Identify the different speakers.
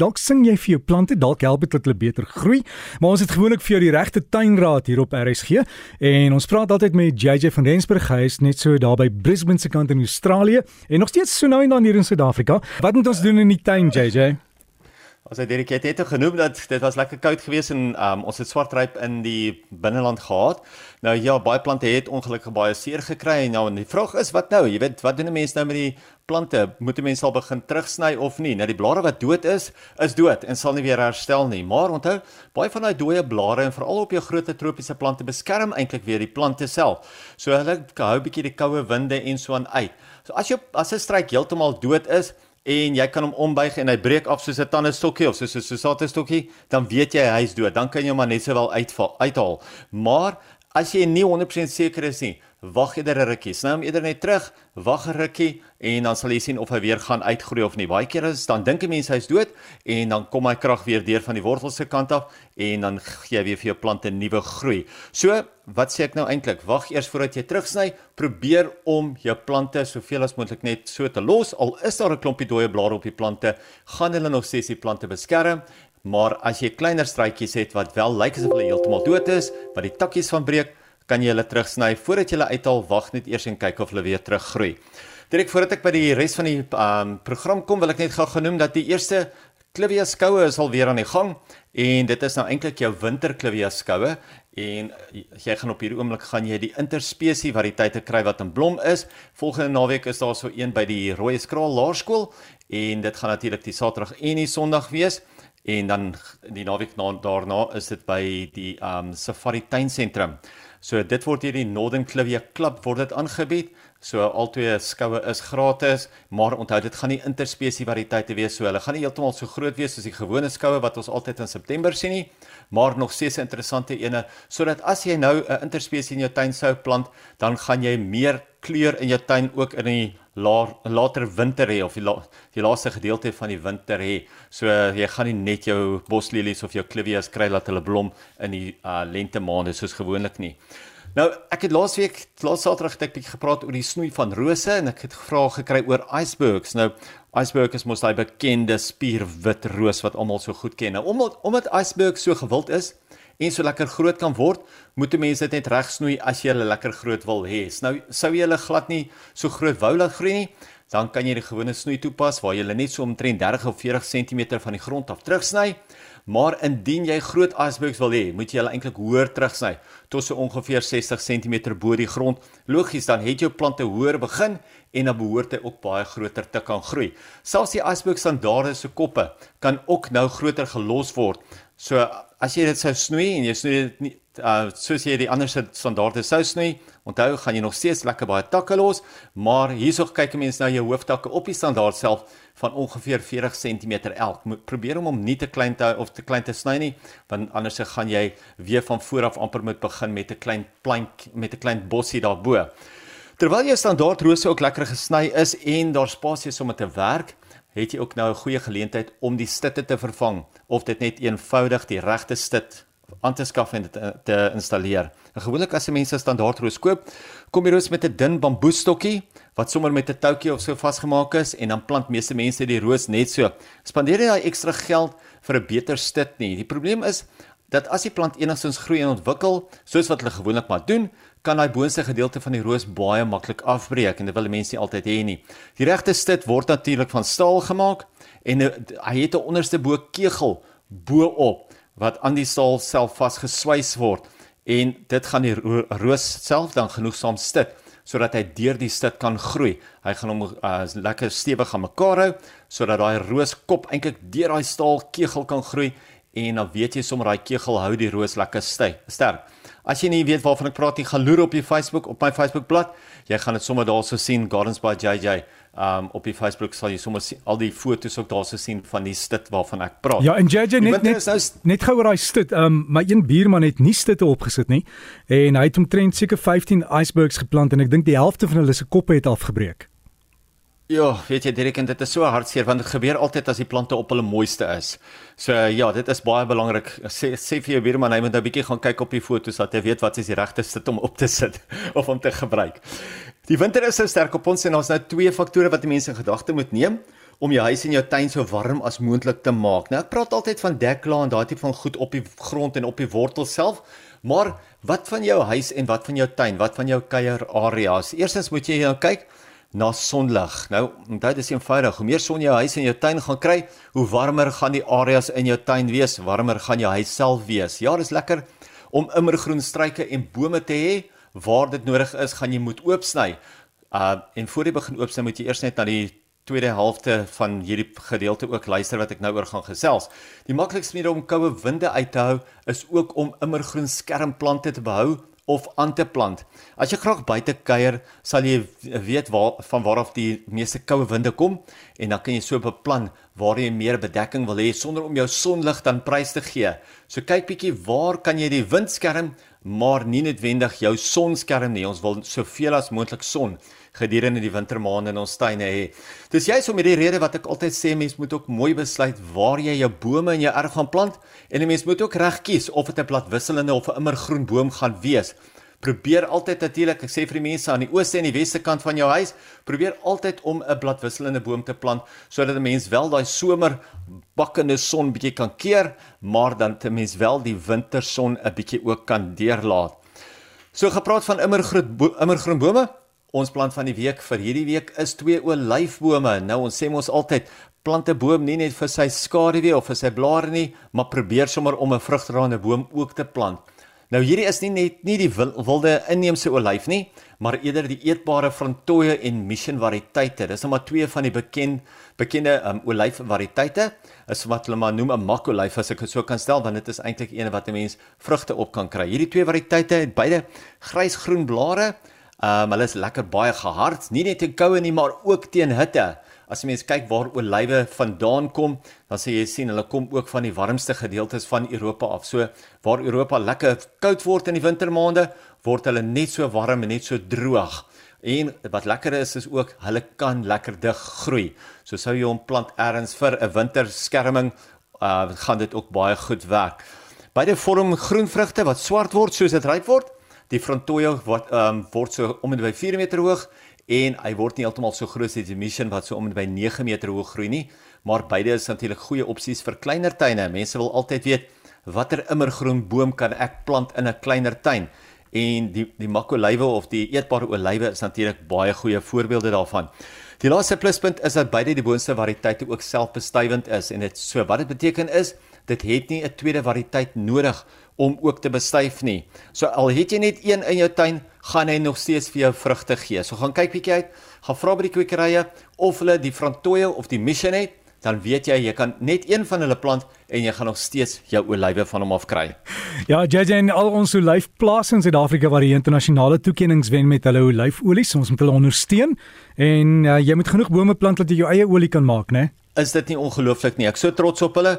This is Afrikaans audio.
Speaker 1: Dalk sing jy vir jou plante, dalk help dit dat hulle beter groei. Maar ons het gewoonlik vir jou die regte tuinraad hier op RSG en ons praat altyd met JJ van Rensburg. Hy is net so daar by Brisbane se kant in Australië en nog steeds so nou en dan hier in Suid-Afrika. Wat moet ons doen in die tuin, JJ?
Speaker 2: As hy Derek het het genoem dat dit was lekker koud geweest en um, ons het swartryp in die binneland gehad. Nou ja, baie plante het ongelukkig baie seer gekry en nou en die vraag is wat nou? Jy weet, wat doen 'n mens nou met die plante? Moet 'n mens al begin terugsny of nie? Nou die blare wat dood is, is dood en sal nie weer herstel nie. Maar onthou, baie van daai dooie blare en veral op jou groot tropiese plante beskerm eintlik weer die plante self. So hulle hou 'n bietjie die koue winde en so aan uit. So as jy as 'n struik heeltemal dood is, en jy kan hom ombuig en hy breek af soos 'n tandestokkie of soos 'n sousatestokkie, dan weet jy hy's dood. Dan kan jy hom net sowel uitval, uithaal. Maar as jy nie 100% seker is nie, wag eerder 'n rukkie. Sny hom eerder net terug, wag 'n rukkie en dan sal jy sien of hy weer gaan uitgroei of nie. Baie kere is dan dink 'n mens hy's dood en dan kom hy krag weer deur van die wortels se kant af en dan gee hy weer vir jou plante nuwe groei. So, wat sê ek nou eintlik? Wag eers voordat jy terugsny. Probeer om jou plante soveel as moontlik net so te los. Al is daar 'n klompie dooie blare op die plante, gaan hulle nog steeds die plante beskerm. Maar as jy kleiner struitjies het wat wel lyk asof hulle heeltemal dood is, wat die takkies van breek, kan jy hulle terugsny voordat jy hulle uithaal. Wag net eers en kyk of hulle weer teruggroei. Direk voordat ek by die res van die um, program kom, wil ek net gou genoem dat die eerste Clivia skoue is al weer aan die gang en dit is nou eintlik jou winter Clivia skoue en jy gaan op hierdie oomblik gaan jy die interspesie variëteite kry wat in blom is. Volgende naweek is daar so een by die Rooi Skraal Laerskool en dit gaan natuurlik die Saterdag en die Sondag wees en dan die naweek na, daarna is dit by die um Safari Tuinsentrum. So dit word hier die Northern Clivia Club word dit aangebied. So albei skoue is gratis, maar onthou dit gaan nie interspesie variëteite wees so. Hulle gaan nie heeltemal so groot wees soos die gewone skoue wat ons altyd in September sien nie, maar nog steeds 'n interessante ene sodat as jy nou 'n interspesie in jou tuin sou plant, dan gaan jy meer kleur in jou tuin ook in die la, later winter hê of die, la, die laaste gedeelte van die winter hê. So jy gaan nie net jou boslelies of jou clivias kry laat hulle blom in die uh, lente maande soos gewoonlik nie. Nou, ek het laasweek, laas Saterdag het ek bietjie gepraat oor die snoei van rose en ek het gevra gekry oor icebergs. Nou, icebergs is mos daai bekende spierwit roos wat almal so goed ken. Nou, omdat omdat icebergs so gewild is en so lekker groot kan word, moet mense dit net reg snoei as jy hulle lekker groot wil hê. Nou, sou jy hulle glad nie so groot wou laat groei nie, dan kan jy die gewone snoei toepas waar jy hulle net so omtrent 30 of 40 cm van die grond af terugsny. Maar indien jy groot icebergs wil hê, moet jy hulle eintlik hoër terugsny tot so ongeveer 60 cm bo die grond. Logies dan het jou plante hoër begin en dan behoort hy ook baie groter te kan groei. Selfs die iceberg standaarde se koppe kan ook nou groter gelos word. So as jy dit sou snoei en jy snoei dit nie uh, soos jy die ander standaarde sou snoei, onthou gaan jy nog steeds lekker baie takke los, maar hierso kyk 'n mens nou jou hooftakke op die standaard self van ongeveer 40 cm elk. Moet probeer om hom nie te klein te of te klein te sny nie, want anders se gaan jy weer van voor af amper moet begin met 'n klein plank met 'n klein bossie daarbo. Terwyl jou standaard rose ook lekker gesny is en daar spasie is om te werk, het jy ook nou 'n goeie geleentheid om die stitte te vervang of dit net eenvoudig die regte stit aan te skaf en te, te installeer. En gewoonlik as jy mense standaard roos koop, kom die roos met 'n dun bamboestokkie wat sommer met 'n toutjie of so vasgemaak is en dan plant meeste mense die roos net so. Spandeer jy daai ekstra geld vir 'n beter stit nie. Die probleem is dat as die plant enigstens groei en ontwikkel, soos wat hulle gewoonlik maar doen, kan daai boonste gedeelte van die roos baie maklik afbreek en dit wil mense nie altyd hê nie. Die regte stit word natuurlik van staal gemaak en hy het 'n onderste bo kegel bo-op wat aan die staal self vasgeswys word en dit gaan die roos self dan genoegsaam stit sodat hy deur die stit kan groei. Hy gaan hom uh, lekker stewig aan mekaar hou sodat daai rooskop eintlik deur daai staal kegel kan groei en dan weet jy sommer daai kegel hou die roos lekker sterk. As jy nie weet waarvan ek praat nie, gaan loer op die Facebook op my Facebook bladsy. Jy gaan dit sommer daarso sien Gardens by JJ. Um op die Facebook sal jy sommer sien, al die foto's ook daarso sien van die stit waarvan ek praat.
Speaker 1: Ja, en JJ net net, nou, net gou oor daai stit. Um my een buurman het nie stitte opgesit nie en hy het omtrent seker 15 icebergs geplant en ek dink die helfte van hulle se koppe het afgebreek.
Speaker 2: Ja, weet jy Derek, dit is so hartseer want dit gebeur altyd as die plante op hulle mooiste is. So ja, dit is baie belangrik. Sê sê vir jou buurman hy moet nou 'n bietjie gaan kyk op die foto's dat hy weet wat is die regte sit om op te sit of om te gebruik. Die winter is so sterk op ons en ons nou twee faktore wat mense in gedagte moet neem. om jou huis en jou tuin so warm as moontlik te maak. Nou ek praat altyd van dekla en daai tipe van goed op die grond en op die wortel self, maar wat van jou huis en wat van jou tuin? Wat van jou kuier areas? Eerstens moet jy nou kyk na sonlig. Nou, dit is eenvoudig. Hoe meer son jy jou huis en jou tuin gaan kry, hoe warmer gaan die areas in jou tuin wees, warmer gaan jou huis self wees. Ja, dis lekker om immergroen struike en bome te hê. Waar dit nodig is, gaan jy moet oopsny. Uh en voor jy begin oopsny, moet jy eers net na die tweede helfte van hierdie gedeelte ook luister wat ek nou oor gaan gesels. Die maklikste manier om koue winde uit te hou is ook om immergroen skermplante te behou of aan te plant. As jy graag buite kuier, sal jy weet waar van waar af die meeste koue winde kom en dan kan jy so beplan waar jy meer bedekking wil hê sonder om jou sonlig dan prys te gee. So kyk bietjie waar kan jy die wind skerm, maar nie noodwendig jou son skerm nie. Ons wil soveel as moontlik son gedurende die wintermaande in ons tuine hê. Dis juist om hierdie rede wat ek altyd sê mens moet ook mooi besluit waar jy jou bome in jou erf gaan plant en 'n mens moet ook reg kies of dit 'n bladwisselende of 'n immergroen boom gaan wees. Probeer altyd natuurlik, ek sê vir die mense aan die ooste en die weste kant van jou huis, probeer altyd om 'n bladwisselende boom te plant sodat 'n mens wel daai somer bakkende son bietjie kan keer, maar dan ten mens wel die winterson 'n bietjie ook kan deurlaat. So gepraat van immergroen immergroen bome, Ons plant van die week vir hierdie week is twee olyfbome. Nou ons sê mos altyd plant 'n boom nie net vir sy skaduwee of vir sy blare nie, maar probeer sommer om 'n vrugdraende boom ook te plant. Nou hierdie is nie net nie die wilde inheemse olyf nie, maar eerder die eetbare Frantoia en Mission variëteite. Dis nou maar twee van die bekend bekende um, olyf variëteite. Is wat hulle maar noem 'n makolyf as ek dit so kan stel, want dit is eintlik een wat 'n mens vrugte op kan kry. Hierdie twee variëteite het beide grysgroen blare Ehm um, hulle is lekker baie gehard, nie net teen koue nie, maar ook teen hitte. As jy mens kyk waar olywe vandaan kom, dan sê jy sien hulle kom ook van die warmste gedeeltes van Europa af. So waar Europa lekker koud word in die wintermaande, word hulle net so warm en net so droog. En wat lekker is is ook hulle kan lekker dig groei. So sou jy hom plant elders vir 'n winterskerming, uh gaan dit ook baie goed werk. Beide vorm groen vrugte wat swart word soos dit ryp word. Die frontoia wat ehm um, word so om en by 4 meter hoog en hy word nie heeltemal so groot as die mission wat so om en by 9 meter hoog groei nie, maar beide is natuurlik goeie opsies vir kleiner tuine. Mense wil altyd weet watter immergroen boom kan ek plant in 'n kleiner tuin? En die die makolywe of die eetbare olywe is natuurlik baie goeie voorbeelde daarvan. Die laaste pluspunt is dat beide die boonste variëteite ook selfbestuivend is en dit so wat dit beteken is dit het nie 'n tweede variëteit nodig om ook te bestuif nie. So al het jy net een in jou tuin, gaan hy nog steeds vir jou vrugte gee. So gaan kyk bietjie uit, gaan vra by die kwekerye of hulle die Frantoia of die Mission het, dan weet jy jy kan net een van hulle plant en jy gaan nog steeds jou olywe van hom af kry.
Speaker 1: Ja, JJ en al ons olyfplase in Suid-Afrika waar die internasionale toekenninge wen met hulle olyfolies, ons moet hulle ondersteun en uh, jy moet genoeg bome plant dat jy jou eie olie kan maak, né?
Speaker 2: Is dit nie ongelooflik nie? Ek so trots op hulle